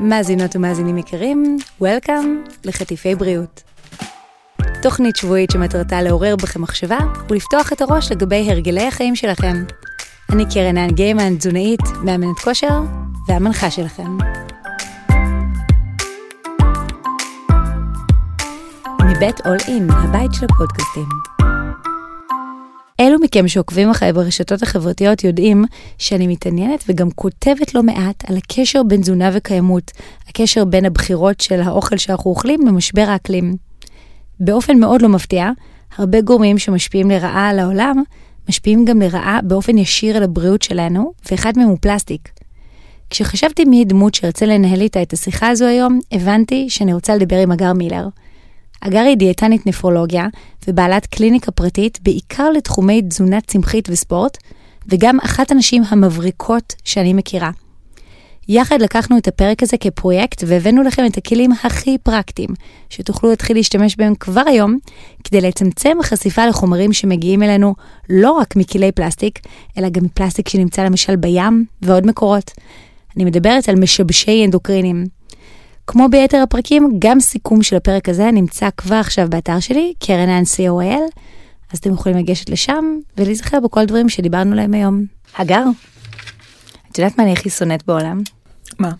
מאזינות ומאזינים יקרים, Welcome לחטיפי בריאות. תוכנית שבועית שמטרתה לעורר בכם מחשבה ולפתוח את הראש לגבי הרגלי החיים שלכם. אני קרן האן גיימן, תזונאית, מאמנת כושר והמנחה שלכם. מבית אול אין, הבית של הפודקאסטים. אלו מכם שעוקבים אחריי ברשתות החברתיות יודעים שאני מתעניינת וגם כותבת לא מעט על הקשר בין תזונה וקיימות, הקשר בין הבחירות של האוכל שאנחנו אוכלים למשבר האקלים. באופן מאוד לא מפתיע, הרבה גורמים שמשפיעים לרעה על העולם, משפיעים גם לרעה באופן ישיר על הבריאות שלנו, ואחד מהם הוא פלסטיק. כשחשבתי מי דמות שארצה לנהל איתה את השיחה הזו היום, הבנתי שאני רוצה לדבר עם אגר מילר. אגר היא דיאטנית נפרולוגיה ובעלת קליניקה פרטית בעיקר לתחומי תזונה צמחית וספורט, וגם אחת הנשים המבריקות שאני מכירה. יחד לקחנו את הפרק הזה כפרויקט והבאנו לכם את הכלים הכי פרקטיים, שתוכלו להתחיל להשתמש בהם כבר היום, כדי לצמצם חשיפה לחומרים שמגיעים אלינו לא רק מכלי פלסטיק, אלא גם מפלסטיק שנמצא למשל בים ועוד מקורות. אני מדברת על משבשי אנדוקרינים. כמו ביתר הפרקים, גם סיכום של הפרק הזה נמצא כבר עכשיו באתר שלי, קרן האן co.il, אז אתם יכולים לגשת לשם ולהיזכר בכל דברים שדיברנו עליהם היום. הגר, את יודעת מה אני הכי שונאת בעולם? מה?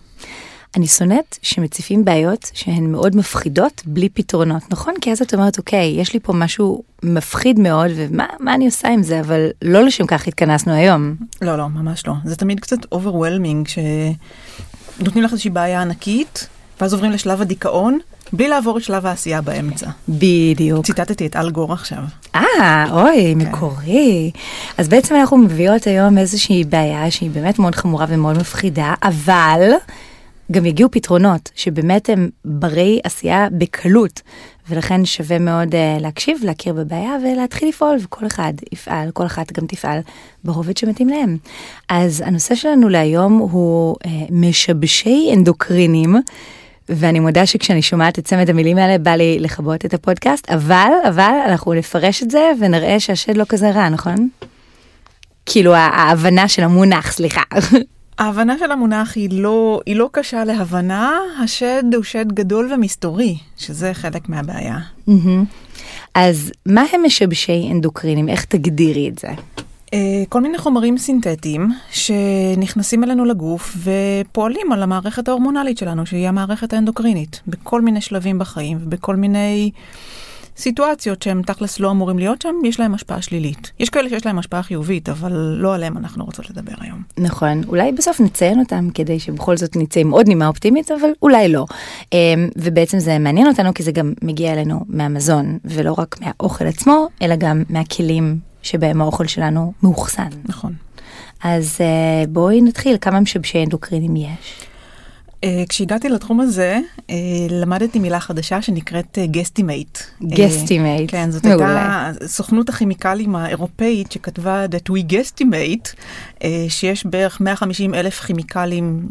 אני שונאת שמציפים בעיות שהן מאוד מפחידות בלי פתרונות, נכון? כי אז את אומרת, אוקיי, יש לי פה משהו מפחיד מאוד, ומה מה אני עושה עם זה? אבל לא לשם כך התכנסנו היום. לא, לא, ממש לא. זה תמיד קצת overwhelming, שנותנים לך איזושהי בעיה ענקית, ואז עוברים לשלב הדיכאון, בלי לעבור את שלב העשייה באמצע. בדיוק. ציטטתי את אל גור עכשיו. אה, אוי, מקורי. אז בעצם אנחנו מביאות היום איזושהי בעיה שהיא באמת מאוד חמורה ומאוד מפחידה, אבל גם יגיעו פתרונות שבאמת הם ברי עשייה בקלות, ולכן שווה מאוד uh, להקשיב, להכיר בבעיה ולהתחיל לפעול, וכל אחד יפעל, כל אחת גם תפעל ברובד שמתאים להם. אז הנושא שלנו להיום הוא uh, משבשי אנדוקרינים. ואני מודה שכשאני שומעת את צמד המילים האלה בא לי לכבות את הפודקאסט, אבל, אבל אנחנו נפרש את זה ונראה שהשד לא כזה רע, נכון? כאילו ההבנה של המונח, סליחה. ההבנה של המונח היא לא, היא לא קשה להבנה, השד הוא שד גדול ומסתורי, שזה חלק מהבעיה. אז מה הם משבשי אנדוקרינים? איך תגדירי את זה? אה, כל מיני חומרים סינתטיים שנכנסים אלינו לגוף ופועלים על המערכת ההורמונלית שלנו, שהיא המערכת האנדוקרינית, בכל מיני שלבים בחיים ובכל מיני סיטואציות שהם תכלס לא אמורים להיות שם, יש להם השפעה שלילית. יש כאלה שיש להם השפעה חיובית, אבל לא עליהם אנחנו רוצות לדבר היום. נכון, אולי בסוף נציין אותם כדי שבכל זאת נצא עם עוד נימה אופטימית, אבל אולי לא. אמ, ובעצם זה מעניין אותנו כי זה גם מגיע אלינו מהמזון, ולא רק מהאוכל עצמו, אלא גם מהכלים שבהם האוכל שלנו מאוחסן. נכון. אז uh, בואי נתחיל, כמה משבשי אנדוקרינים יש? Uh, כשהגעתי לתחום הזה, uh, למדתי מילה חדשה שנקראת guesstimate. guesstimate, כן, זאת מעולה. הייתה סוכנות הכימיקלים האירופאית שכתבה that we guesstimate, שיש בערך 150 אלף כימיקלים,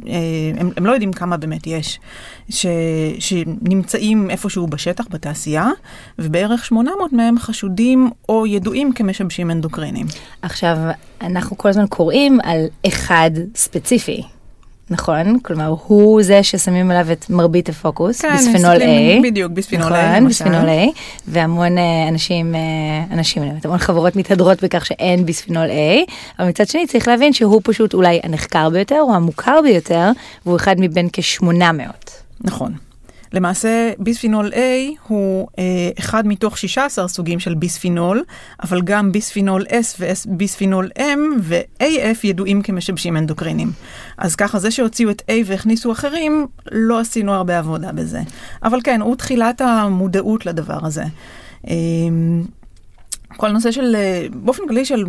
הם, הם לא יודעים כמה באמת יש, ש, שנמצאים איפשהו בשטח, בתעשייה, ובערך 800 מהם חשודים או ידועים כמשבשים אנדוקרינים. עכשיו, אנחנו כל הזמן קוראים על אחד ספציפי. נכון? כלומר, הוא זה ששמים עליו את מרבית הפוקוס, כן, ביספינול A. בדיוק, ביספינול נכון, A, למשל. ביספינול A, והמון אה, אנשים, אה, אנשים, המון חברות מתהדרות בכך שאין ביספינול A, אבל מצד שני צריך להבין שהוא פשוט אולי הנחקר ביותר, או המוכר ביותר, והוא אחד מבין כ-800. נכון. למעשה ביספינול A הוא אה, אחד מתוך 16 סוגים של ביספינול, אבל גם ביספינול S וביספינול M ו-AF ידועים כמשבשים אנדוקרינים. אז ככה זה שהוציאו את A והכניסו אחרים, לא עשינו הרבה עבודה בזה. אבל כן, הוא תחילת המודעות לדבר הזה. אה, כל הנושא של, אה, באופן כללי של,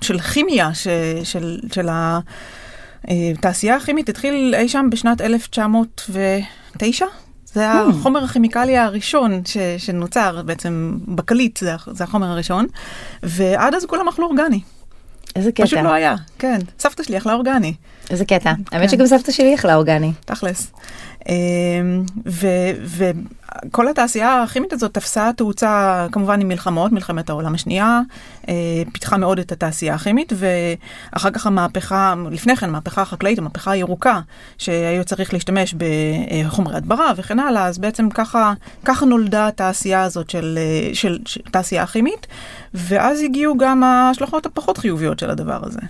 של כימיה, ש, של, של התעשייה הכימית התחיל אי שם בשנת 1909. זה hmm. החומר הכימיקלי הראשון ש, שנוצר בעצם בקליט, זה, זה החומר הראשון, ועד אז כולם אכלו אורגני. איזה קטע. פשוט לא היה, כן. סבתא שלי אכלה אורגני. איזה קטע. האמת כן. שגם סבתא שלי אכלה אורגני. תכלס. וכל התעשייה הכימית הזאת תפסה תאוצה כמובן עם מלחמות, מלחמת העולם השנייה, פיתחה מאוד את התעשייה הכימית, ואחר כך המהפכה, לפני כן המהפכה החקלאית, המהפכה הירוקה, שהיו צריך להשתמש בחומרי הדברה וכן הלאה, אז בעצם ככה, ככה נולדה התעשייה הזאת של, של, של תעשייה כימית, ואז הגיעו גם ההשלכות הפחות חיוביות של הדבר הזה.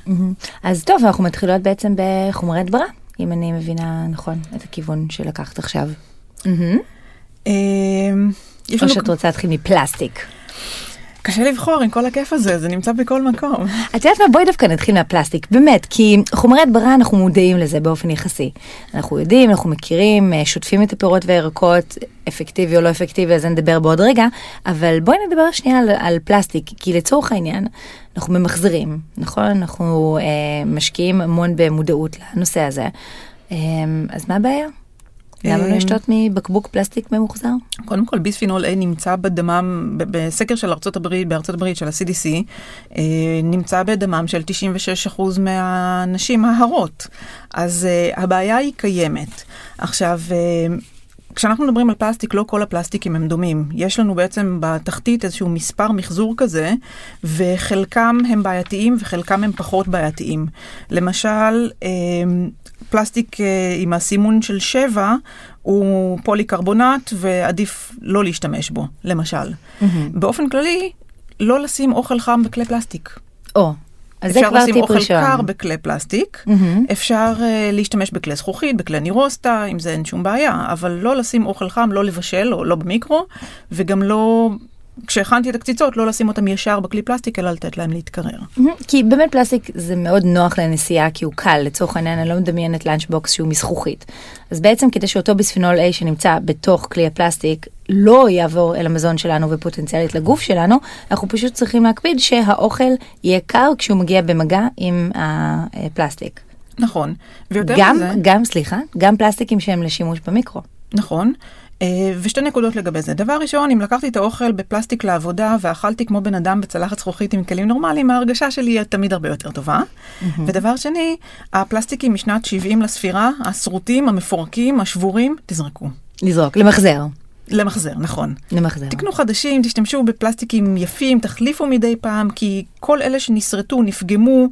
אז טוב, אנחנו מתחילות בעצם בחומרי הדברה, אם אני מבינה נכון את הכיוון שלקחת עכשיו. או שאת רוצה להתחיל מפלסטיק. קשה לבחור עם כל הכיף הזה, זה נמצא בכל מקום. את יודעת מה, בואי דווקא נתחיל מהפלסטיק, באמת, כי חומרי הדברה אנחנו מודעים לזה באופן יחסי. אנחנו יודעים, אנחנו מכירים, אה, שוטפים את הפירות והירקות, אפקטיבי או לא אפקטיבי, על זה נדבר בעוד רגע, אבל בואי נדבר שנייה על, על פלסטיק, כי לצורך העניין, אנחנו ממחזרים, נכון? אנחנו אה, משקיעים המון במודעות לנושא הזה. אה, אז מה הבעיה? למה לא אמ, לשתות מבקבוק פלסטיק ממוחזר? קודם כל ביספינול A נמצא בדמם, בסקר של ארצות הברית, בארצות הברית של ה-CDC, אה, נמצא בדמם של 96% מהנשים ההרות. אז אה, הבעיה היא קיימת. עכשיו, אה, כשאנחנו מדברים על פלסטיק, לא כל הפלסטיקים הם דומים. יש לנו בעצם בתחתית איזשהו מספר מחזור כזה, וחלקם הם בעייתיים וחלקם הם פחות בעייתיים. למשל, אה, פלסטיק אה, עם הסימון של 7 הוא פוליקרבונט ועדיף לא להשתמש בו, למשל. באופן כללי, לא לשים אוכל חם בכלי פלסטיק. או, אז זה אפשר כבר לשים טיפ אוכל ראשון. קר בכלי פלסטיק, מהמם. אפשר אה, להשתמש בכלי זכוכית, בכלי נירוסטה, עם זה אין שום בעיה, אבל לא לשים אוכל חם, לא לבשל, או לא במיקרו, וגם לא, כשהכנתי את הקציצות, לא לשים אותם ישר בכלי פלסטיק, אלא לתת להם להתקרר. כי באמת פלסטיק זה מאוד נוח לנסיעה כי הוא קל, לצורך העניין אני לא מדמיינת lunchbox שהוא מזכוכית. אז בעצם כדי שאותו ביספנול A שנמצא בתוך כלי הפלסטיק לא יעבור אל המזון שלנו ופוטנציאלית לגוף שלנו, אנחנו פשוט צריכים להקפיד שהאוכל יהיה קר כשהוא מגיע במגע עם הפלסטיק. נכון. ויותר גם, מזה, גם, סליחה, גם פלסטיקים שהם לשימוש במיקרו. נכון. אה, ושתי נקודות לגבי זה. דבר ראשון, אם לקחתי את האוכל בפלסטיק לעבודה ואכלתי כמו בן אדם בצלחת זכוכית עם כלים נורמליים, ההרגשה שלי היא תמיד הרבה יותר טובה. ודבר שני, הפלסטיקים משנת 70 לספירה, השרוטים, המפורקים, השבורים, תזרקו. לזרוק, למחזר. למחזר, נכון. למחזר. תקנו חדשים, תשתמשו בפלסטיקים יפים, תחליפו מדי פעם, כי כל אלה שנשרטו, נפגמו,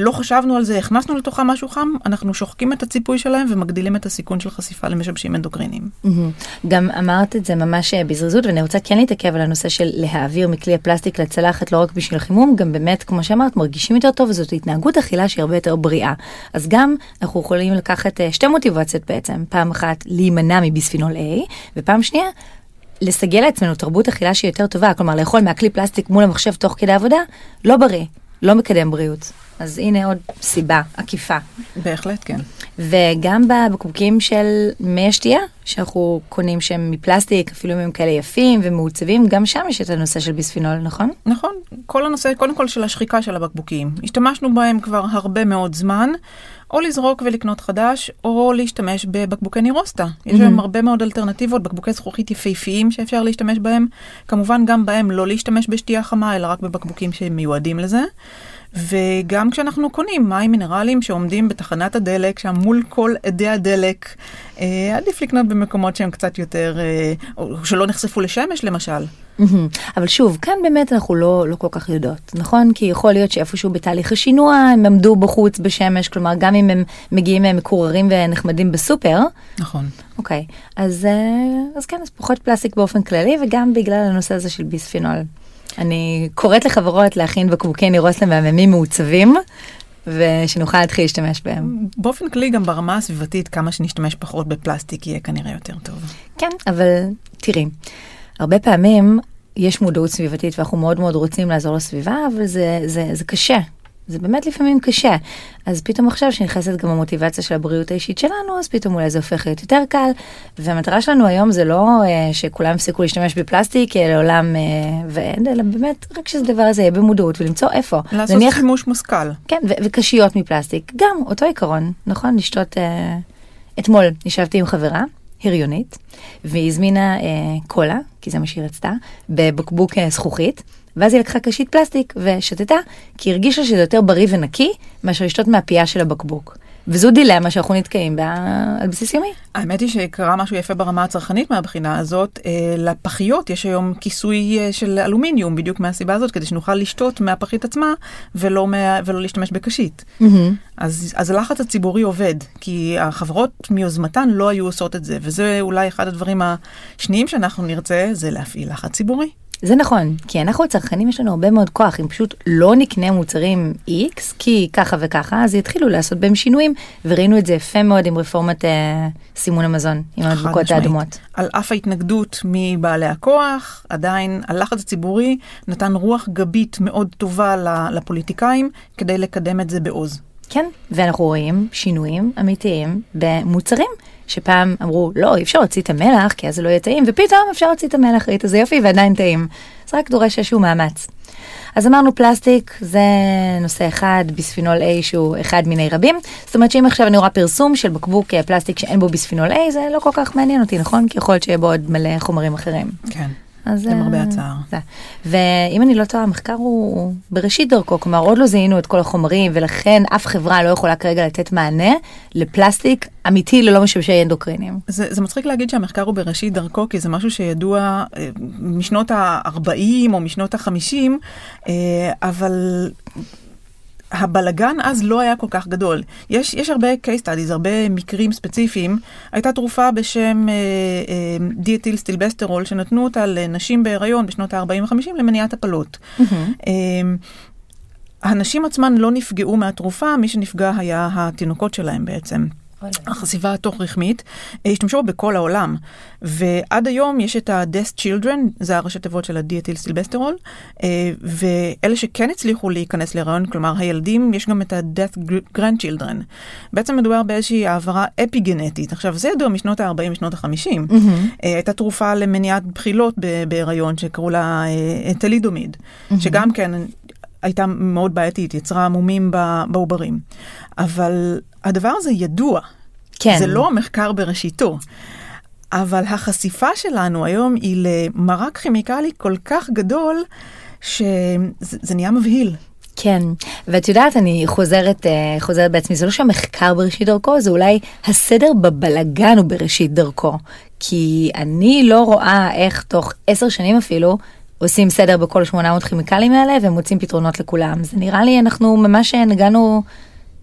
לא חשבנו על זה, הכנסנו לתוכם משהו חם, אנחנו שוחקים את הציפוי שלהם ומגדילים את הסיכון של חשיפה למשבשים אנדוקרינים. גם אמרת את זה ממש אה, בזריזות ואני רוצה כן להתעכב על הנושא של להעביר מכלי הפלסטיק לצלחת לא רק בשביל חימום, גם באמת כמו שאמרת מרגישים יותר טוב וזאת התנהגות אכילה שהיא הרבה יותר בריאה. אז גם אנחנו יכולים לקחת אה, שתי מוטיבציות בעצם, פעם אחת להימנע מביספינול A ופעם שנייה. לסגל לעצמנו תרבות אכילה שהיא יותר טובה, כלומר לאכול מהכלי פלסטיק מול המחשב תוך כדי עבודה, לא בריא, לא מקדם בריאות. אז הנה עוד סיבה עקיפה. בהחלט כן. וגם בבקבוקים של מי השתייה, שאנחנו קונים שהם מפלסטיק, אפילו אם הם כאלה יפים ומעוצבים, גם שם יש את הנושא של ביספינול, נכון? נכון, כל הנושא, קודם כל של השחיקה של הבקבוקים. השתמשנו בהם כבר הרבה מאוד זמן, או לזרוק ולקנות חדש, או להשתמש בבקבוקי נירוסטה. יש היום הרבה מאוד אלטרנטיבות, בקבוקי זכוכית יפהפיים שאפשר להשתמש בהם. כמובן גם בהם לא להשתמש בשתייה חמה, אלא רק בבקבוקים שמיועדים לזה. וגם כשאנחנו קונים מים מינרליים שעומדים בתחנת הדלק, שם מול כל אדי הדלק, אה, עדיף לקנות במקומות שהם קצת יותר, אה, או שלא נחשפו לשמש למשל. אבל שוב, כאן באמת אנחנו לא, לא כל כך יודעות, נכון? כי יכול להיות שאיפשהו בתהליך השינוע הם עמדו בחוץ בשמש, כלומר גם אם הם מגיעים מקוררים ונחמדים בסופר, נכון. אוקיי, אז, אה, אז כן, אז פחות פלסטיק באופן כללי וגם בגלל הנושא הזה של ביספינול. אני קוראת לחברות להכין בקבוקי נירוס למהממים מעוצבים, ושנוכל להתחיל להשתמש בהם. באופן כללי גם ברמה הסביבתית, כמה שנשתמש פחות בפלסטיק יהיה כנראה יותר טוב. כן, אבל תראי, הרבה פעמים יש מודעות סביבתית ואנחנו מאוד מאוד רוצים לעזור לסביבה, אבל זה, זה, זה קשה. זה באמת לפעמים קשה. אז פתאום עכשיו שנכנסת גם המוטיבציה של הבריאות האישית שלנו, אז פתאום אולי זה הופך להיות יותר קל. והמטרה שלנו היום זה לא אה, שכולם יפסיקו להשתמש בפלסטיק אה, לעולם אה, ואין, אלא באמת רק שהדבר הזה יהיה במודעות ולמצוא איפה. לעשות נניח- שימוש מושכל. כן, ו- וקשיות מפלסטיק, גם אותו עיקרון, נכון? לשתות... אה, אתמול ישבתי עם חברה, הריונית, והיא הזמינה אה, קולה, כי זה מה שהיא רצתה, בבקבוק אה, זכוכית, ואז היא לקחה קשית פלסטיק ושתתה, כי היא הרגישה שזה יותר בריא ונקי מאשר לשתות מהפייה של הבקבוק. וזו דילמה שאנחנו נתקעים בה על בסיס יומי. האמת היא שקרה משהו יפה ברמה הצרכנית מהבחינה הזאת. אה, לפחיות יש היום כיסוי אה, של אלומיניום, בדיוק מהסיבה הזאת, כדי שנוכל לשתות מהפחית עצמה ולא, מה, ולא להשתמש בקשית. אז, אז הלחץ הציבורי עובד, כי החברות מיוזמתן לא היו עושות את זה, וזה אולי אחד הדברים השניים שאנחנו נרצה, זה להפעיל לחץ ציבורי. זה נכון, כי אנחנו הצרכנים יש לנו הרבה מאוד כוח, אם פשוט לא נקנה מוצרים X, כי ככה וככה, אז יתחילו לעשות בהם שינויים, וראינו את זה יפה מאוד עם רפורמת אה, סימון המזון, עם משמעית. האדומות. על אף ההתנגדות מבעלי הכוח, עדיין הלחץ הציבורי נתן רוח גבית מאוד טובה לפוליטיקאים כדי לקדם את זה בעוז. כן, ואנחנו רואים שינויים אמיתיים במוצרים, שפעם אמרו, לא, אי אפשר להוציא את המלח, כי אז זה לא יהיה טעים, ופתאום אפשר להוציא את המלח, ראית איזה יופי, ועדיין טעים. זה רק דורש איזשהו מאמץ. אז אמרנו פלסטיק, זה נושא אחד, ביספינול A שהוא אחד מיני רבים. זאת אומרת שאם עכשיו אני רואה פרסום של בקבוק אה, פלסטיק שאין בו ביספינול A, זה לא כל כך מעניין אותי, נכון? כי יכול להיות שיהיה בו עוד מלא חומרים אחרים. כן. אז למרבה אה, הצער. זה. ואם אני לא טועה, המחקר הוא בראשית דרכו, כלומר עוד לא זיהינו את כל החומרים, ולכן אף חברה לא יכולה כרגע לתת מענה לפלסטיק אמיתי ללא משמשי אנדוקרינים. זה, זה מצחיק להגיד שהמחקר הוא בראשית דרכו, כי זה משהו שידוע אה, משנות ה-40 או משנות ה-50, אה, אבל הבלגן אז לא היה כל כך גדול. יש, יש הרבה case studies, הרבה מקרים ספציפיים. הייתה תרופה בשם אה, אה, דיאתיל סטילבסטרול, שנתנו אותה לנשים בהיריון בשנות ה-40-50 למניעת הפלות. אה, הנשים עצמן לא נפגעו מהתרופה, מי שנפגע היה התינוקות שלהם בעצם. החשיפה התוך-רחמית, אה, השתמשו בכל העולם. ועד היום יש את ה-DES Children, זה הראשי תיבות של הדיאתיל סטילבסטרול, אה, ואלה שכן הצליחו להיכנס להיריון, כלומר הילדים, יש גם את ה-DES Grandchildren. בעצם מדובר באיזושהי העברה אפיגנטית. עכשיו, זה ידוע משנות ה-40, משנות ה-50. הייתה תרופה למניעת בחילות בהיריון שקראו לה טלידומיד, שגם כן הייתה מאוד בעייתית, יצרה מומים בעוברים. אבל הדבר הזה ידוע. כן. זה לא מחקר בראשיתו. אבל החשיפה שלנו היום היא למרק כימיקלי כל כך גדול, שזה זה נהיה מבהיל. כן, ואת יודעת, אני חוזרת, אה, חוזרת בעצמי, זה לא שהמחקר בראשית דרכו, זה אולי הסדר בבלגן הוא בראשית דרכו. כי אני לא רואה איך תוך עשר שנים אפילו, עושים סדר בכל 800 כימיקלים האלה ומוצאים פתרונות לכולם. זה נראה לי, אנחנו ממש נגענו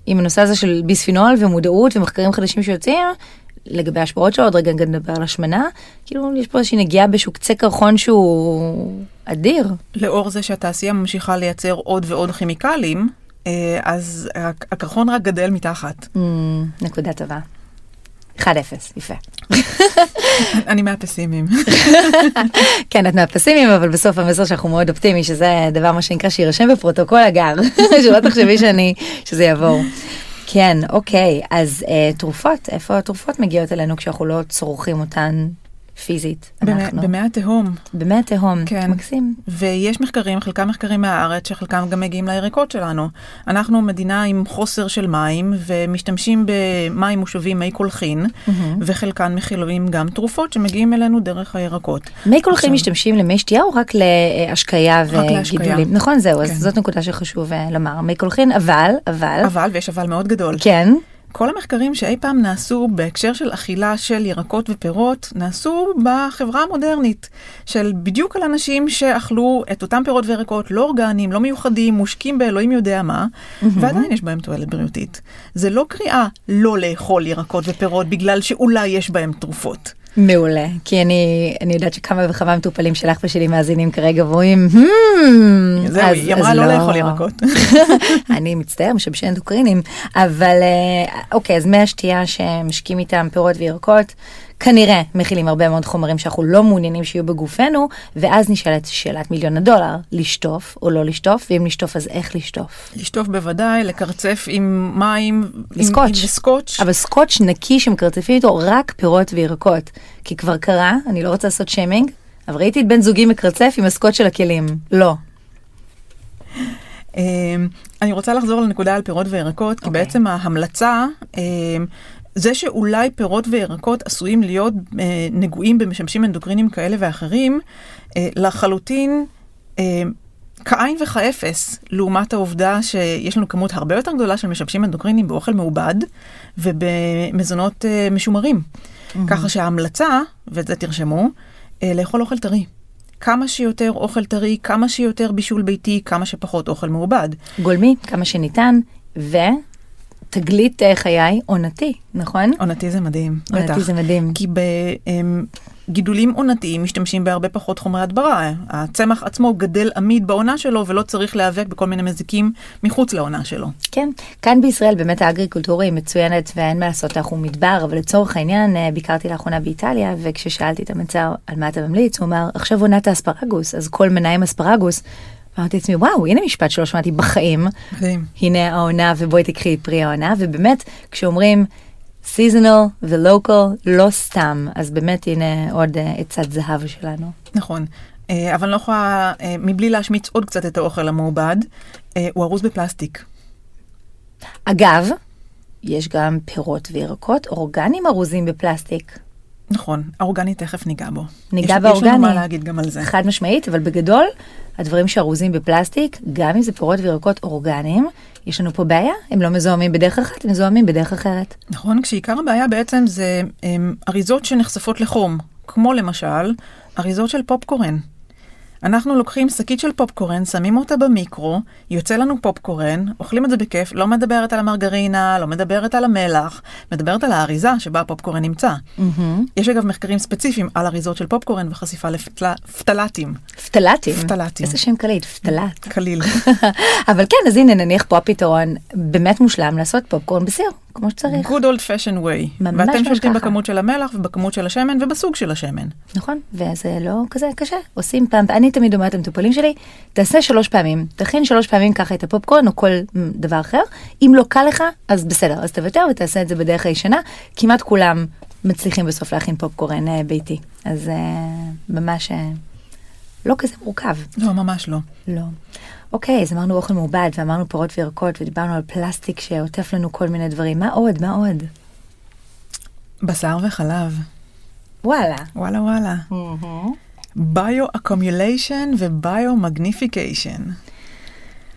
עם הנושא הזה של ביספינול ומודעות ומחקרים חדשים שיוצאים. לגבי ההשפעות שלו, עוד רגע נדבר על השמנה, כאילו יש פה איזושהי נגיעה באיזשהו קצה קרחון שהוא אדיר. לאור זה שהתעשייה ממשיכה לייצר עוד ועוד כימיקלים, אה, אז הקרחון רק גדל מתחת. Mm, נקודה טובה. 1-0, יפה. אני מהפסימים. כן, את מהפסימיים, אבל בסוף המסר שאנחנו מאוד אופטימי, שזה דבר מה שנקרא שיירשם בפרוטוקול הגר, שלא תחשבי שאני, שזה יעבור. כן, אוקיי, אז אה, תרופות, איפה התרופות מגיעות אלינו כשאנחנו לא צורכים אותן פיזית? אנחנו. במי התהום. במי התהום, כן. מקסים. ויש מחקרים, חלקם מחקרים מהארץ, שחלקם גם מגיעים לירקות שלנו. אנחנו מדינה עם חוסר של מים, ומשתמשים במים מושבים, מי קולחין, וחלקן מכילים גם תרופות שמגיעים אלינו דרך הירקות. מי קולחים עכשיו- משתמשים למי שתייה או רק להשקיה. וגידולים? נכון, זהו, אז כן. זאת נקודה שחשוב אה, לומר. מי קולחין, אבל, אבל, אבל, ויש אבל מאוד גדול, כן, כל המחקרים שאי פעם נעשו בהקשר של אכילה של ירקות ופירות, נעשו בחברה המודרנית, של בדיוק על אנשים שאכלו את אותם פירות וירקות לא אורגניים, לא מיוחדים, מושקים באלוהים יודע מה, ועדיין יש בהם תועלת בריאותית. זה לא קריאה לא לאכול ירקות ופירות בגלל שאולי יש בהם תרופות. מעולה, כי אני, אני יודעת שכמה וכמה מטופלים שלך ושלי מאזינים כרגע ואומרים, "Hmm, זהו, אז- היא אז אמרה לא לאכול ירקות. אני מצטער, משבשי אנדוקרינים, אבל אה, אוקיי, אז מי השתייה שמשקים איתם פירות וירקות, כנראה מכילים הרבה מאוד חומרים שאנחנו לא מעוניינים שיהיו בגופנו, ואז נשאלת שאלת מיליון הדולר, לשטוף או לא לשטוף, ואם לשטוף אז איך לשטוף. לשטוף בוודאי, לקרצף עם מים. עם- וסקוץ'. עם- וסקוץ'. אבל סקוץ' נקי שמקרצפים איתו רק פירות וירקות. כי כבר קרה, אני לא רוצה לעשות שיימינג, אבל ראיתי את בן זוגי מקרצף עם הסקוץ' של הכלים. לא. אמ, אני רוצה לחזור לנקודה על פירות וירקות, כי אוקיי. בעצם ההמלצה, אמ, זה שאולי פירות וירקות עשויים להיות אה, נגועים במשמשים אנדוקרינים כאלה ואחרים, אה, לחלוטין אה, כאין וכאפס, לעומת העובדה שיש לנו כמות הרבה יותר גדולה של משבשים אנדוקרינים באוכל מעובד ובמזונות אה, משומרים. ככה שההמלצה, ואת זה תרשמו, אה, לאכול אוכל טרי. כמה שיותר אוכל טרי, כמה שיותר בישול ביתי, כמה שפחות אוכל מעובד. גולמי, כמה שניתן, ותגלית אה, חיי עונתי, נכון? עונתי זה מדהים, עונתי בטח. זה מדהים. כי בגידולים עונתיים משתמשים בהרבה פחות חומרי הדברה. הצמח עצמו גדל עמיד בעונה שלו ולא צריך להיאבק בכל מיני מזיקים מחוץ לעונה שלו. כן, כאן בישראל באמת האגריקולטורה היא מצוינת ואין מה לעשות, אנחנו מדבר, אבל לצורך העניין אה, ביקרתי לאחרונה באיטליה, וכששאלתי את המלצר על מה אתה ממליץ, הוא אמר, עכשיו עונת האספרגוס, אז כל מנה עם אספרגוס. אמרתי לעצמי, וואו, הנה משפט שלא שמעתי בחיים, מדהים. הנה העונה ובואי תקחי פרי העונה, ובאמת, כשאומרים סיזונל ולוקל, לא סתם, אז באמת הנה עוד אה, עצת זהב שלנו. נכון. אה, אבל אני לא יכולה, אה, מבלי להשמיץ עוד קצת את האוכל המעובד, אה, הוא ארוז בפלסטיק. אגב, יש גם פירות וירקות אורגניים ארוזים בפלסטיק. נכון, האורגני תכף ניגע בו. ניגע יש, יש באורגני. לנו מה להגיד גם על זה. חד משמעית, אבל בגדול, הדברים שארוזים בפלסטיק, גם אם זה פירות וירקות אורגניים, יש לנו פה בעיה, הם לא מזוהמים בדרך אחת, הם מזוהמים בדרך אחרת. נכון, כשעיקר הבעיה בעצם זה הם, אריזות שנחשפות לחום, כמו למשל אריזות של פופקורן. אנחנו לוקחים שקית של פופקורן, שמים אותה במיקרו, יוצא לנו פופקורן, אוכלים את זה בכיף, לא מדברת על המרגרינה, לא מדברת על המלח, מדברת על האריזה שבה הפופקורן נמצא. יש אגב מחקרים ספציפיים על אריזות של פופקורן וחשיפה לפתלטים. פתלטים. פתלטים. איזה שם קליט, פתלט. קליל. אבל כן, אז הנה, נניח פה הפתרון באמת מושלם לעשות פופקורן בסיר, כמו שצריך. Good old fashion way. ממש ואתם ממש שולטים ככה. בכמות של המלח ובכמות של השמן ובסוג של השמן. נכון, וזה לא כזה קשה, עושים פעם, אני תמיד אומרת למטופלים שלי, תעשה שלוש פעמים, תכין שלוש פעמים ככה את הפופקורן או כל דבר אחר, אם לא קל לך, אז בסדר, אז תוותר ותעשה את זה בדרך הישנה, כמעט כולם מצליחים בסוף להכין פופקורן אה, ביתי, אז אה, ממש אה, לא כזה מורכב, לא, ממש לא. לא. אוקיי, אז אמרנו אוכל מעובד ואמרנו פירות וירקות ודיברנו על פלסטיק שעוטף לנו כל מיני דברים, מה עוד, מה עוד? בשר וחלב. וואלה. וואלה וואלה. ביו-אקומוליישן וביו-מגניפיקיישן.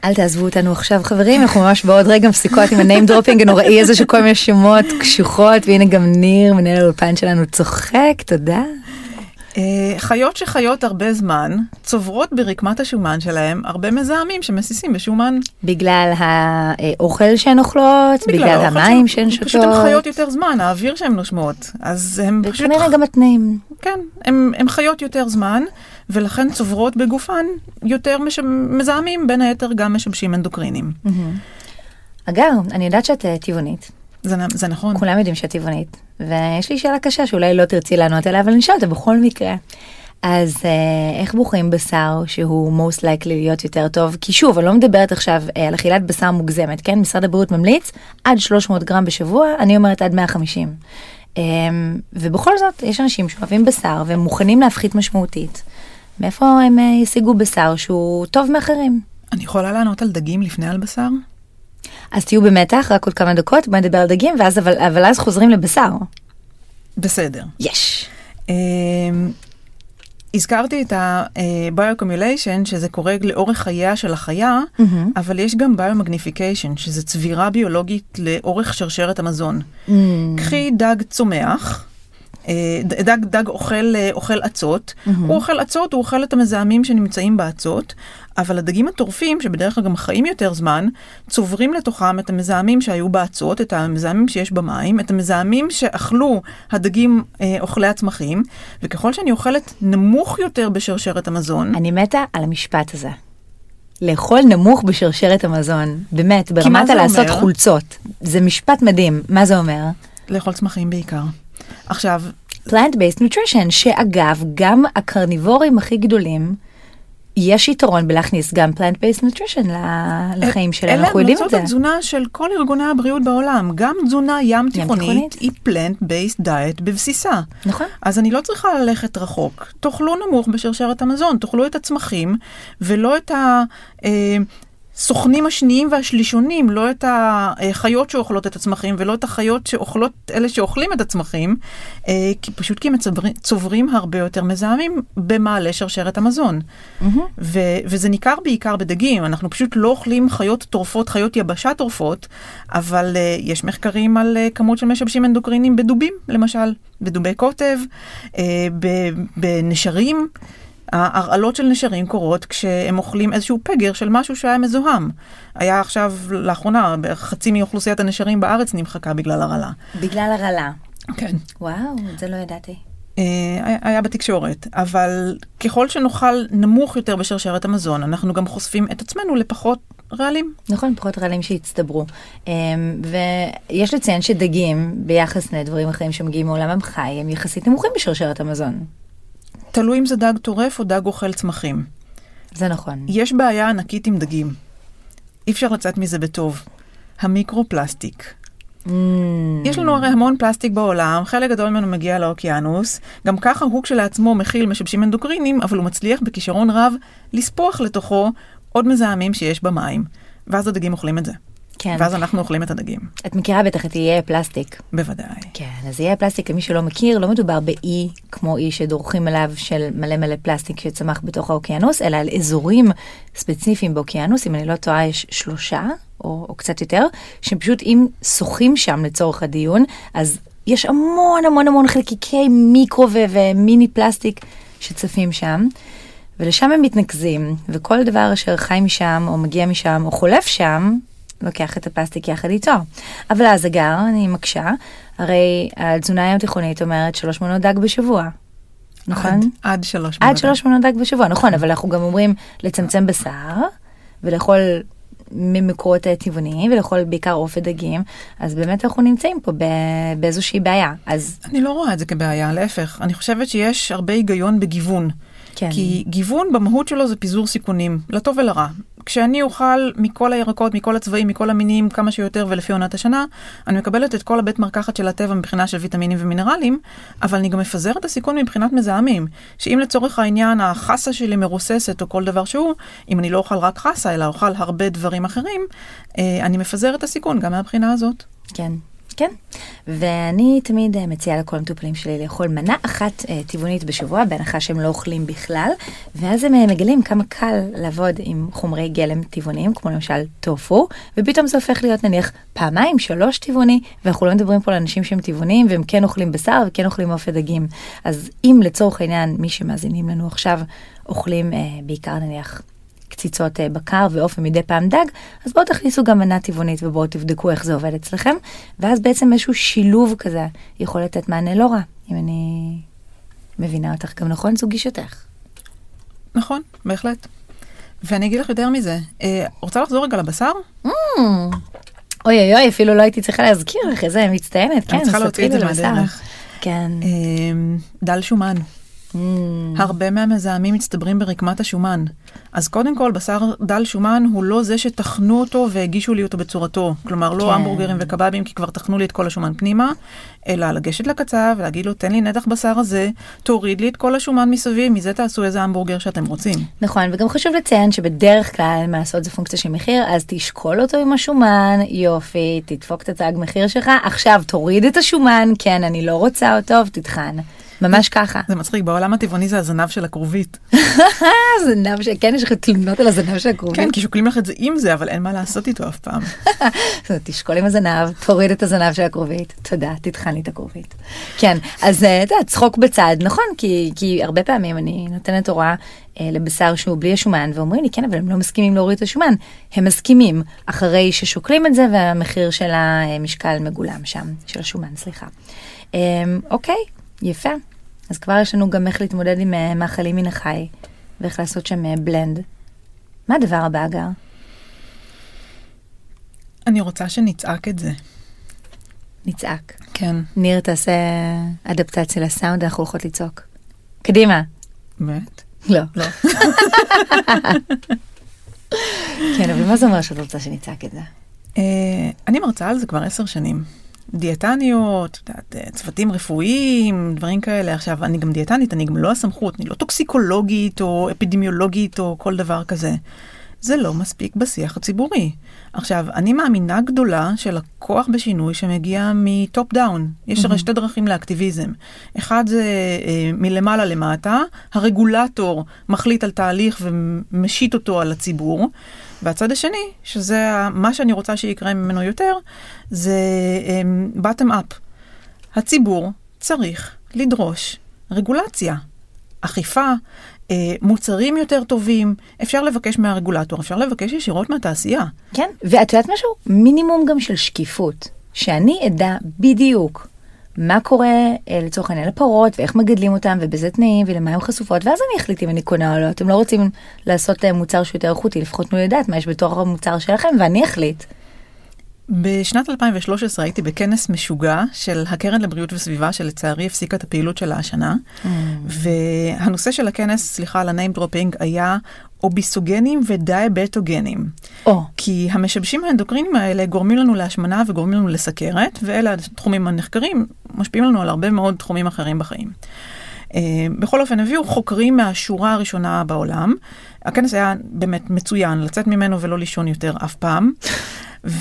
אל תעזבו אותנו עכשיו חברים, אנחנו ממש בעוד רגע מפסיקות עם ה name dropping הנוראי הזה של כל מיני שמות קשוחות, והנה גם ניר, מנהל האולפן שלנו, צוחק, תודה. אה, חיות שחיות הרבה זמן צוברות ברקמת השומן שלהם הרבה מזהמים שמסיסים בשומן. בגלל האוכל שהן אוכלות, בגלל האוכל המים שהן פשוט הן שותות, חיות יותר זמן, האוויר שהן נושמות. אז הם פשוט, וכנראה גם התנאים. כן, הם חיות יותר זמן, ולכן צוברות בגופן יותר מש... מזהמים, בין היתר גם משבשים אנדוקרינים. אגב, אני יודעת שאת אה, טבעונית, זה, זה נכון. כולם יודעים שאת טבעונית, ויש לי שאלה קשה שאולי לא תרצי לענות עליה, אבל אני אשאל אותה בכל מקרה. אז אה, איך בוחרים בשר שהוא most likely להיות יותר טוב? כי שוב, אני לא מדברת עכשיו אה, על אכילת בשר מוגזמת, כן? משרד הבריאות ממליץ עד 300 גרם בשבוע, אני אומרת עד 150. אה, ובכל זאת, יש אנשים שאוהבים בשר והם מוכנים להפחית משמעותית. מאיפה הם אה, ישיגו בשר שהוא טוב מאחרים? אני יכולה לענות על דגים לפני על בשר? אז תהיו במתח, רק עוד כמה דקות, בואי נדבר על דגים, ואז, אבל, אבל אז חוזרים לבשר. בסדר. יש. אמ, הזכרתי את ה-bioaccumulation, שזה קורה לאורך חייה של החיה, מהמם. אבל יש גם biomagnification, שזה צבירה ביולוגית לאורך שרשרת המזון. Mm. קחי דג צומח, אה, דג, דג אוכל, אה, אוכל אצות, הוא אוכל אצות, הוא אוכל את המזהמים שנמצאים באצות, אבל הדגים הטורפים, שבדרך כלל גם חיים יותר זמן, צוברים לתוכם את המזהמים שהיו באצות, את המזהמים שיש במים, את המזהמים שאכלו הדגים אה, אוכלי הצמחים, וככל שאני אוכלת נמוך יותר בשרשרת המזון, אני מתה על המשפט הזה. לאכול נמוך בשרשרת המזון, באמת, ברמת הלעשות? חולצות. זה משפט מדהים, מה זה אומר? לאכול צמחים בעיקר. עכשיו, Plant-based nutrition, שאגב, גם הקרניבורים הכי גדולים, יש יתרון בלהכניס גם Plant-based nutrition ל- לחיים שלהם, אנחנו יודעים את אלה זה. המלצות התזונה של כל ארגוני הבריאות בעולם. גם תזונה ים תיכונית. תיכונית היא plant-based diet בבסיסה. נכון. אז אני לא צריכה ללכת רחוק. תאכלו נמוך בשרשרת המזון, תאכלו את הצמחים, ולא את הסוכנים השניים והשלישונים, לא את החיות שאוכלות את הצמחים ולא את החיות שאוכלות, אלה שאוכלים את הצמחים, אה, כי פשוט כי הם צוברים, צוברים הרבה יותר מזהמים במעלה שרשרת המזון. Mm-hmm. ו- וזה ניכר בעיקר בדגים, אנחנו פשוט לא אוכלים חיות טורפות, חיות יבשה טורפות, אבל uh, יש מחקרים על uh, כמות של משבשים אנדוקרינים בדובים, למשל, בדובי קוטב, uh, בנשרים. ההרעלות של נשרים קורות כשהם אוכלים איזשהו פגר של משהו שהיה מזוהם. היה עכשיו, לאחרונה, בערך חצי מאוכלוסיית הנשרים בארץ נמחקה בגלל הרעלה. בגלל הרעלה. כן. וואו, את זה לא ידעתי. אה, היה בתקשורת, אבל ככל שנאכל נמוך יותר בשרשרת המזון, אנחנו גם חושפים את עצמנו לפחות רעלים. נכון, פחות רעלים שהצטברו. אמ, ויש לציין שדגים, ביחס לדברים אחרים שמגיעים מעולם החי, הם יחסית נמוכים בשרשרת המזון. תלוי אם זה דג טורף או דג אוכל צמחים. זה נכון. יש בעיה ענקית עם דגים. אי אפשר לצאת מזה בטוב. המיקרו-פלסטיק. Mm. יש לנו הרי המון פלסטיק בעולם, חלק גדול ממנו מגיע לאוקיינוס, גם ככה הוא כשלעצמו מכיל משבשים אנדוקרינים, אבל הוא מצליח בכישרון רב לספוח לתוכו עוד מזהמים שיש במים, ואז הדגים אוכלים את זה. כן. ואז אנחנו אוכלים את הדגים. את מכירה בטח את איי פלסטיק. בוודאי. כן, אז איי פלסטיק, למי שלא מכיר, לא מדובר באי כמו אי שדורכים עליו של מלא מלא פלסטיק שצמח בתוך האוקיינוס, אלא על אזורים ספציפיים באוקיינוס, אם אני לא טועה, יש שלושה או, או קצת יותר, שפשוט אם שוחים שם לצורך הדיון, אז יש המון המון המון חלקיקי מיקרו ומיני פלסטיק שצפים שם. ולשם הם מתנקזים, וכל דבר אשר חי משם, או מגיע משם, או חולף שם, לוקח את הפלסטיק יחד איתו. אבל אז אגר, אני מקשה, הרי התזונה הים תיכונית אומרת שלוש מנות דג בשבוע. נכון? עד, עד שלוש מנות. עד שלוש מנות דג בשבוע, נכון, אבל אנחנו גם אומרים לצמצם בשר, ולאכול ממקורות טבעוניים, ולאכול בעיקר עוף ודגים, אז באמת אנחנו נמצאים פה באיזושהי בעיה. אז... אני לא רואה את זה כבעיה, להפך. אני חושבת שיש הרבה היגיון בגיוון. כן. כי גיוון במהות שלו זה פיזור סיכונים, לטוב ולרע. כשאני אוכל מכל הירקות, מכל הצבעים, מכל המינים, כמה שיותר ולפי עונת השנה, אני מקבלת את כל הבית מרקחת של הטבע מבחינה של ויטמינים ומינרלים, אבל אני גם מפזר את הסיכון מבחינת מזהמים. שאם לצורך העניין החסה שלי מרוססת או כל דבר שהוא, אם אני לא אוכל רק חסה, אלא אוכל הרבה דברים אחרים, אה, אני מפזר את הסיכון גם מהבחינה הזאת. כן. כן, ואני תמיד אה, מציעה לכל המטופלים שלי לאכול מנה אחת אה, טבעונית בשבוע, בהנחה שהם לא אוכלים בכלל, ואז הם אה, מגלים כמה קל לעבוד עם חומרי גלם טבעוניים, כמו למשל טופו, ופתאום זה הופך להיות נניח פעמיים, שלוש טבעוני, ואנחנו לא מדברים פה על אנשים שהם טבעוניים, והם כן אוכלים בשר וכן אוכלים עוף ודגים. אז אם לצורך העניין, מי שמאזינים לנו עכשיו, אוכלים אה, בעיקר נניח קציצות אה, בקר ועוף ומדי פעם דג, אז בואו תכניסו גם מנה טבעונית ובואו תבדקו איך זה עובד אצלכם, ואז בעצם איזשהו שילוב כזה יכול לתת מענה לא רע, אם אני מבינה אותך גם נכון, זו גישתך. נכון, בהחלט. ואני אגיד לך יותר מזה, אה, רוצה לחזור רגע לבשר? Mm. אוי אוי אוי, אפילו לא הייתי צריכה להזכיר לך, איזה מצטיינת, כן, את זה מהדרך. כן. אה, דל שומן. Mm. הרבה מהמזהמים מצטברים ברקמת השומן. אז קודם כל, בשר דל שומן הוא לא זה שטחנו אותו והגישו לי אותו בצורתו. כלומר, לא כן. המבורגרים וקבבים, כי כבר טחנו לי את כל השומן פנימה, אלא לגשת לקצב ולהגיד לו, תן לי נתח בשר הזה, תוריד לי את כל השומן מסביב, מזה תעשו איזה המבורגר שאתם רוצים. נכון, וגם חשוב לציין שבדרך כלל, מה לעשות זה פונקציה של מחיר, אז תשקול אותו עם השומן, יופי, תדפוק את התג מחיר שלך, עכשיו תוריד את השומן, כן, אני לא רוצה אותו, ותטחן. ממש ככה. זה מצחיק, בעולם הטבעוני זה הזנב של הכרובית. זנב של, כן, יש לך תלונות על הזנב של הכרובית. כן, כי שוקלים לך את זה עם זה, אבל אין מה לעשות איתו אף פעם. תשקול עם הזנב, תוריד את הזנב של הכרובית, תודה, תטחן לי את הכרובית. כן, אז אה, אתה יודע, צחוק בצד, נכון, כי, כי הרבה פעמים אני נותנת הוראה אה, לבשר שהוא בלי השומן, ואומרים לי, כן, אבל הם לא מסכימים להוריד את השומן. הם מסכימים, אחרי ששוקלים את זה והמחיר של המשקל מגולם שם, של השומן, סליחה. אה, אוקיי, יפה. אז כבר יש לנו גם איך להתמודד עם אה, מאכלים מן החי, ואיך לעשות שם בלנד. אה, מה הדבר הבא, אגר? אני רוצה שנצעק את זה. נצעק. כן. ניר, תעשה אדפטציה לסאונד, אנחנו הולכות לצעוק. קדימה. באמת? לא. לא. כן, אבל מה זה אומר שאת רוצה שנצעק את זה? אה, אני מרצה על זה כבר עשר שנים. דיאטניות, יודעת, צוותים רפואיים, דברים כאלה. עכשיו, אני גם דיאטנית, אני גם לא הסמכות, אני לא טוקסיקולוגית או אפידמיולוגית או כל דבר כזה. זה לא מספיק בשיח הציבורי. עכשיו, אני מאמינה גדולה של הכוח בשינוי שמגיע מ top down. יש הרי שתי דרכים לאקטיביזם. אחד זה אה, מלמעלה למטה, הרגולטור מחליט על תהליך ומשית אותו על הציבור. והצד השני, שזה מה שאני רוצה שיקרה ממנו יותר, זה bottom up. הציבור צריך לדרוש רגולציה, אכיפה, אה, מוצרים יותר טובים, אפשר לבקש מהרגולטור, אפשר לבקש ישירות מהתעשייה. כן, ואת יודעת משהו? מינימום גם של שקיפות. שאני אדע בדיוק מה קורה אה, לצורך העניין לפרות ואיך מגדלים אותם ובאיזה תנאים ולמה הן חשופות ואז אני אחליט אם אני קונה או לא. אתם לא רוצים לעשות להם מוצר שהוא יותר איכותי, לפחות תנו לדעת מה יש בתוך המוצר שלכם ואני אחליט. בשנת 2013 הייתי בכנס משוגע של הקרן לבריאות וסביבה, שלצערי הפסיקה את הפעילות שלה השנה. Mm. והנושא של הכנס, סליחה על ה name dropping, היה אוביסוגנים ודיאבטוגנים. Oh. כי המשבשים האנדוקרינים האלה גורמים לנו להשמנה וגורמים לנו לסכרת, ואלה התחומים הנחקרים, משפיעים לנו על הרבה מאוד תחומים אחרים בחיים. Uh, בכל אופן, הביאו חוקרים מהשורה הראשונה בעולם. הכנס היה באמת מצוין, לצאת ממנו ולא לישון יותר אף פעם.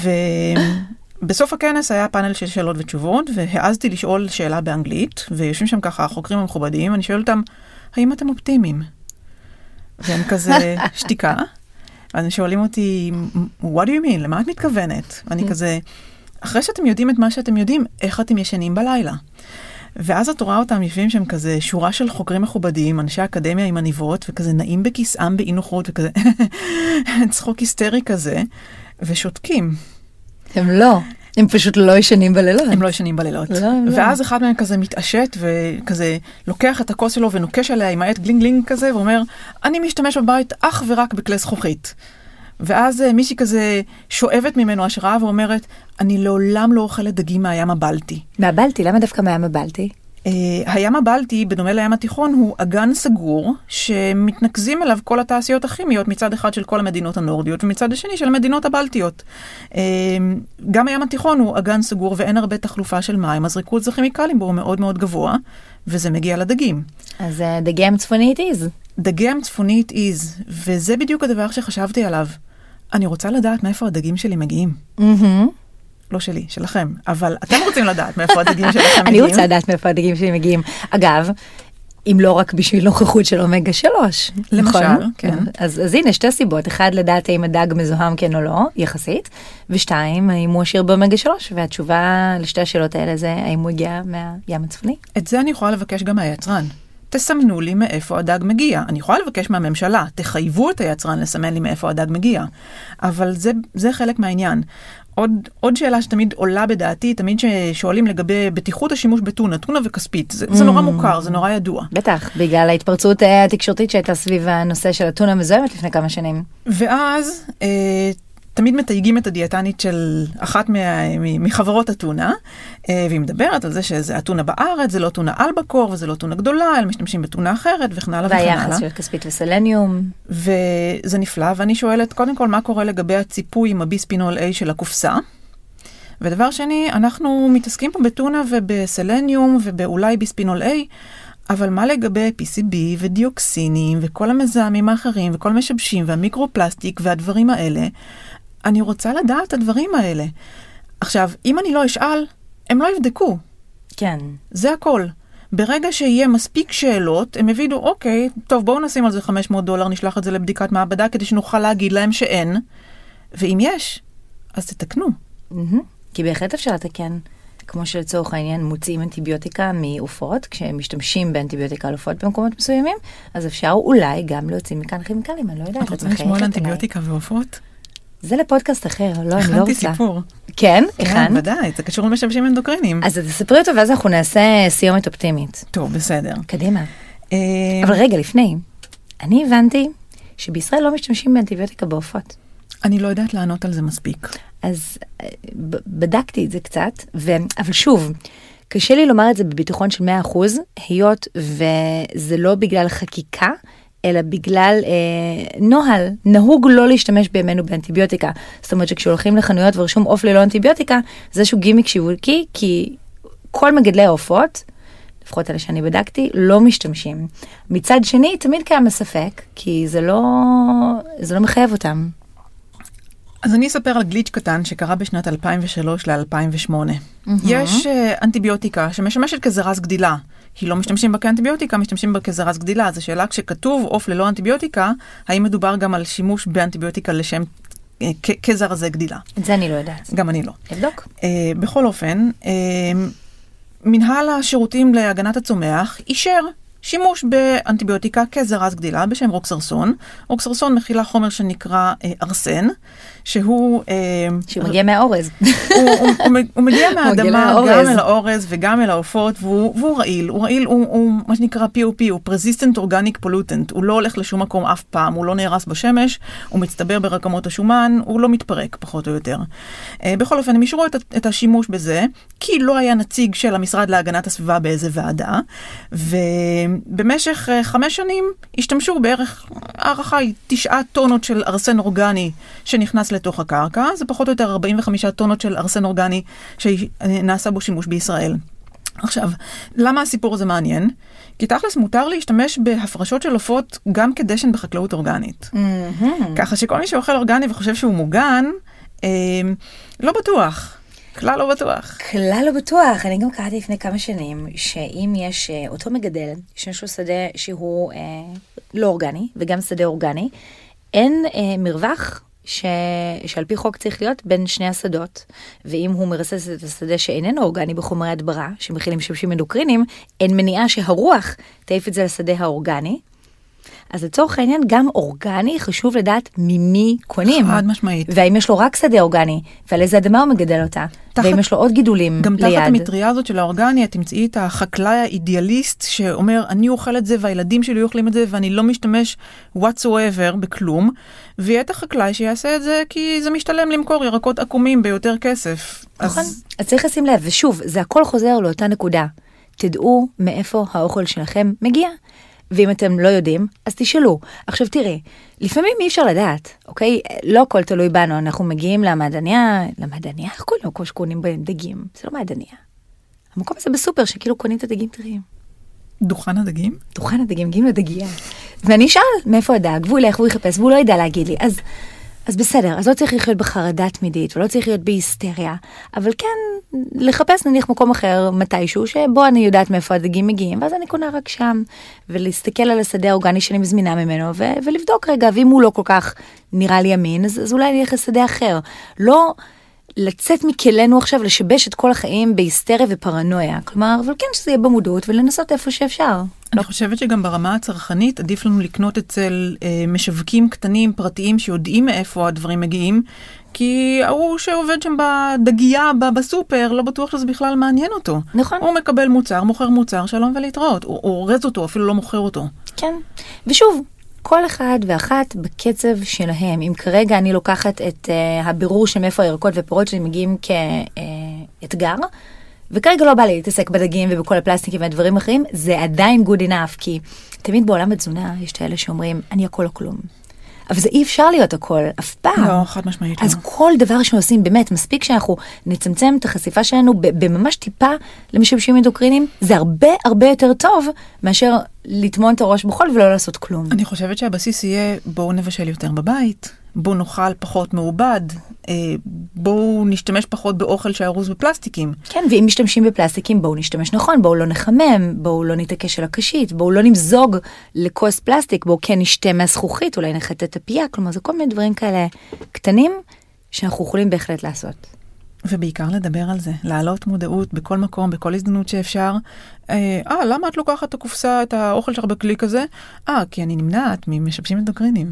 ובסוף הכנס היה פאנל של שאלות ותשובות, והעזתי לשאול שאלה באנגלית, ויושבים שם ככה החוקרים המכובדים, אני שואל אותם, האם אתם אופטימיים? והם כזה שתיקה, ואז שואלים אותי, what do you mean? למה את מתכוונת? ואני כזה, אחרי שאתם יודעים את מה שאתם יודעים, איך אתם ישנים בלילה? ואז את רואה אותם יושבים שם כזה שורה של חוקרים מכובדים, אנשי אקדמיה עם עניבות, וכזה נעים בכיסאם באי נוחות, וכזה צחוק היסטרי כזה. ושותקים. הם לא. הם פשוט לא ישנים בלילות. הם לא ישנים בלילות. לא, לא. ואז לא. אחד מהם כזה מתעשת וכזה לוקח את הכוס שלו ונוקש עליה עם העט גלינג גלינג כזה ואומר, אני משתמש בבית אך ורק בכלי זכוכית. ואז אה, מישהי כזה שואבת ממנו השראה ואומרת, אני לעולם לא אוכלת דגים מהים הבלטי. מהבלטי? למה דווקא מהים הבלטי? Uh, הים הבלטי, בדומה לים התיכון, הוא אגן סגור שמתנקזים אליו כל התעשיות הכימיות מצד אחד של כל המדינות הנורדיות ומצד השני של המדינות הבלטיות. Uh, גם הים התיכון הוא אגן סגור ואין הרבה תחלופה של מים, אז ריכוז הכימיקלים בו הוא מאוד מאוד גבוה, וזה מגיע לדגים. אז uh, דגי ים צפוני it is. דגי ים צפוני it is, וזה בדיוק הדבר שחשבתי עליו. אני רוצה לדעת מאיפה הדגים שלי מגיעים. Mm-hmm. לא שלי, שלכם, אבל אתם רוצים לדעת מאיפה הדגים שלכם מגיעים. אני רוצה לדעת מאיפה הדגים שלי מגיעים. אגב, אם לא רק בשביל נוכחות של אומגה 3. למשל, נכון? כן. אז, אז הנה שתי סיבות, אחד לדעת האם הדג מזוהם כן או לא, יחסית, ושתיים, האם הוא עשיר באומגה 3, והתשובה לשתי השאלות האלה זה האם הוא הגיע מהים הצפוני. את זה אני יכולה לבקש גם מהיצרן. תסמנו לי מאיפה הדג מגיע. אני יכולה לבקש מהממשלה, תחייבו את היצרן לסמן לי מאיפה הדג מגיע. אבל זה, זה חלק מהעניין. עוד, עוד שאלה שתמיד עולה בדעתי, תמיד ששואלים לגבי בטיחות השימוש בטונה, טונה וכספית, זה, mm. זה נורא מוכר, זה נורא ידוע. בטח, בגלל ההתפרצות אה, התקשורתית שהייתה סביב הנושא של הטונה המזוהמת לפני כמה שנים. ואז אה, תמיד מתייגים את הדיאטנית של אחת מה, מחברות אתונה, אה, והיא מדברת על זה שזה אתונה בארץ, זה לא אתונה אלבקור וזה לא אתונה גדולה, אלא משתמשים באתונה אחרת וכן הלאה וכן הלאה. והיחס של כספית וסלניום. וזה נפלא, ואני שואלת קודם כל מה קורה לגבי הציפוי עם הביספינול A של הקופסה. ודבר שני, אנחנו מתעסקים פה בטונה ובסלניום ובאולי ביספינול A, אבל מה לגבי PCB ודיוקסינים וכל המזהמים האחרים וכל המשבשים והמיקרופלסטיק והדברים האלה? אני רוצה לדעת את הדברים האלה. עכשיו, אם אני לא אשאל, הם לא יבדקו. כן. זה הכל. ברגע שיהיה מספיק שאלות, הם יבינו, אוקיי, טוב, בואו נשים על זה 500 דולר, נשלח את זה לבדיקת מעבדה כדי שנוכל להגיד להם שאין, ואם יש, אז תתקנו. Mm-hmm. כי בהחלט אפשר לתקן. כמו שלצורך העניין מוציאים אנטיביוטיקה מעופות, כשהם משתמשים באנטיביוטיקה על עופות במקומות מסוימים, אז אפשר אולי גם להוציא מכאן כימיקלים, אני לא יודעת. את רוצה לשמוע על אנטיביוטיקה ועופות? זה לפודקאסט אחר, לא, אני לא רוצה. הכנתי סיפור. כן? כן, ודאי, זה קשור למשמשים אנדוקרינים. אז תספרי אותו ואז אנחנו נעשה סיומת אופטימית. טוב, בסדר. קדימה. אה, אבל רגע, לפני, אני הבנתי שבישראל לא משתמשים באנטיביוטיקה בעופות. אני לא יודעת לענות על זה מספיק. אז אה, בדקתי את זה קצת, ו... אבל שוב, קשה לי לומר את זה בביטחון של 100%, היות וזה לא בגלל חקיקה, אלא בגלל אה, נוהל, נהוג לא להשתמש בימינו באנטיביוטיקה. זאת אומרת שכשהולכים לחנויות ורשום עוף ללא אנטיביוטיקה, זה איזשהו גימיק שיווקי, כי כל מגדלי העופות, לפחות אלה שאני בדקתי, לא משתמשים. מצד שני, תמיד קיים הספק, כי זה לא, זה לא מחייב אותם. אז אני אספר על גליץ' קטן שקרה בשנת 2003 ל-2008. Mm-hmm. יש uh, אנטיביוטיקה שמשמשת כזרז גדילה. כי לא משתמשים בה כאנטיביוטיקה, משתמשים בה כזרז גדילה. אז השאלה כשכתוב עוף ללא אנטיביוטיקה, האם מדובר גם על שימוש באנטיביוטיקה לשם uh, כזרזי גדילה? את זה אני לא יודעת. גם אני לא. תבדוק. Uh, בכל אופן, uh, מנהל השירותים להגנת הצומח אישר שימוש באנטיביוטיקה כזרז גדילה בשם רוקסרסון. רוקסרסון מכילה חומר שנקרא אה, ארסן, שהוא... אה, שהוא מגיע מהאורז. הוא, מגיע מהאדמה גם אל האורז וגם אל העופות, והוא, רעיל. הוא רעיל, הוא, מה שנקרא POP, הוא Persistent Organic Pollutant. הוא לא הולך לשום מקום אף פעם, הוא לא נהרס בשמש, הוא מצטבר ברקמות השומן, הוא לא מתפרק, פחות או יותר. אה, בכל אופן, הם אישרו את, השימוש בזה, כי לא היה נציג של המשרד להגנת הסביבה באיזה ועדה, ו... במשך uh, חמש שנים השתמשו בערך, הערכה היא תשעה טונות של ארסן אורגני שנכנס לתוך הקרקע, זה פחות או יותר 45 טונות של ארסן אורגני שנעשה בו שימוש בישראל. עכשיו, למה הסיפור הזה מעניין? כי תכלס מותר להשתמש בהפרשות של עופות גם כדשן בחקלאות אורגנית. Mm-hmm. ככה שכל מי שאוכל אורגני וחושב שהוא מוגן, אה, לא בטוח. כלל לא בטוח. כלל לא בטוח. אני גם קראתי לפני כמה שנים, שאם יש אה, אותו מגדל, שיש לו שדה שהוא אה, לא אורגני, וגם שדה אורגני, אין אה, מרווח ש... שעל פי חוק צריך להיות בין שני השדות, ואם הוא מרסס את השדה שאיננו אורגני בחומרי הדברה, שמכילים שמשי אנדוקרינים, אין מניעה שהרוח תעיף את זה לשדה האורגני. אז לצורך העניין, גם אורגני, חשוב לדעת ממי קונים. חד משמעית. והאם יש לו רק שדה אורגני, ועל איזה אדמה הוא מגדל אותה. תחת, ואם יש לו עוד גידולים גם ליד. גם תחת המטריה הזאת של האורגני, את תמצאי את החקלאי האידיאליסט שאומר, אני אוכל את זה והילדים שלי אוכלים את זה ואני לא משתמש whatsoever בכלום, ויהיה את החקלאי שיעשה את זה כי זה משתלם למכור ירקות עקומים ביותר כסף. נכון, אז... אז צריך לשים לב, ושוב, זה הכל חוזר לאותה נקודה. תדעו מאיפה האוכל שלכם מגיע. ואם אתם לא יודעים, אז תשאלו. עכשיו תראי, לפעמים אי אפשר לדעת, אוקיי? לא הכל תלוי בנו, אנחנו מגיעים למעדניה, למעדניה, איך קוראים לו שקונים בהם דגים? זה לא מעדניה. המקום הזה בסופר שכאילו קונים את הדגים טריים. דוכן הדגים? דוכן הדגים, מגיעים לדגייה. ואני אשאל מאיפה הדג, והוא ילך והוא יחפש, והוא לא ידע להגיד לי. אז אז בסדר, אז לא צריך לחיות בחרדה תמידית ולא צריך להיות בהיסטריה, אבל כן לחפש נניח מקום אחר מתישהו שבו אני יודעת מאיפה הדגים מגיעים ואז אני קונה רק שם ולהסתכל על השדה האורגני שאני מזמינה ממנו ו- ולבדוק רגע ואם הוא לא כל כך נראה לי אמין אז, אז אולי אני אלך לשדה אחר. לא לצאת מכלינו עכשיו לשבש את כל החיים בהיסטריה ופרנויה כלומר אבל כן שזה יהיה במודעות ולנסות איפה שאפשר. אני חושבת שגם ברמה הצרכנית עדיף לנו לקנות אצל אה, משווקים קטנים פרטיים שיודעים מאיפה הדברים מגיעים, כי ההוא שעובד שם בדגייה בסופר, לא בטוח שזה בכלל מעניין אותו. נכון. הוא מקבל מוצר, מוכר מוצר, שלום ולהתראות. הוא אורז אותו, אפילו לא מוכר אותו. כן. ושוב, כל אחד ואחת בקצב שלהם. אם כרגע אני לוקחת את uh, הבירור של מאיפה הירקות ופירות שלי מגיעים כאתגר, uh, וכרגע לא בא לי להתעסק בדגים ובכל הפלסטיקים והדברים האחרים, זה עדיין good enough, כי תמיד בעולם התזונה יש את האלה שאומרים, אני הכל או כלום. אבל זה אי אפשר להיות הכל, אף פעם. לא, חד משמעית. אז לא. כל דבר שעושים, באמת, מספיק שאנחנו נצמצם את החשיפה שלנו בממש טיפה למשמשים אנדוקרינים, זה הרבה הרבה יותר טוב מאשר לטמון את הראש בחול ולא לעשות כלום. אני חושבת שהבסיס יהיה בואו נבשל יותר בבית, בואו נאכל פחות מעובד, אה, בואו נשתמש פחות באוכל שארוז בפלסטיקים. כן, ואם משתמשים בפלסטיקים בואו נשתמש נכון, בואו לא נחמם, בואו לא נתעקש על הקשית, בואו לא נמזוג לכוס פלסטיק, בואו כן נשתה מהזכוכית, אולי נחטא את הפייה, כלומר זה כל מיני דברים כאלה קטנים שאנחנו יכולים בהחלט לעשות. ובעיקר לדבר על זה, להעלות מודעות בכל מקום, בכל הזדמנות שאפשר. אה, אה למה את לוקחת את הקופסה, את האוכל שלך בכלי כזה? אה, כי אני נמנעת ממשבשים אנדוקרינים.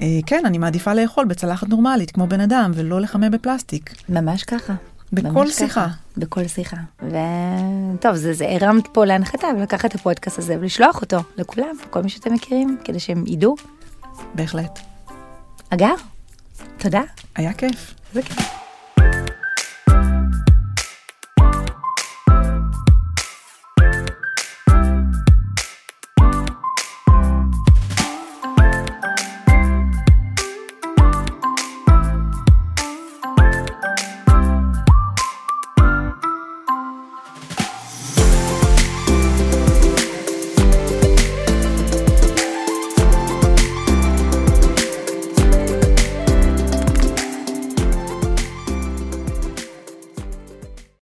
אה, כן, אני מעדיפה לאכול בצלחת נורמלית, כמו בן אדם, ולא לחמם בפלסטיק. ממש ככה. בכל ממש שיחה. ככה, בכל שיחה. וטוב, זה, זה הרמת פה להנחתה ולקחת את הפודקאסט הזה ולשלוח אותו לכולם, כל מי שאתם מכירים, כדי שהם ידעו. בהחלט. אגר, תודה. היה כיף. זה כיף. Bye.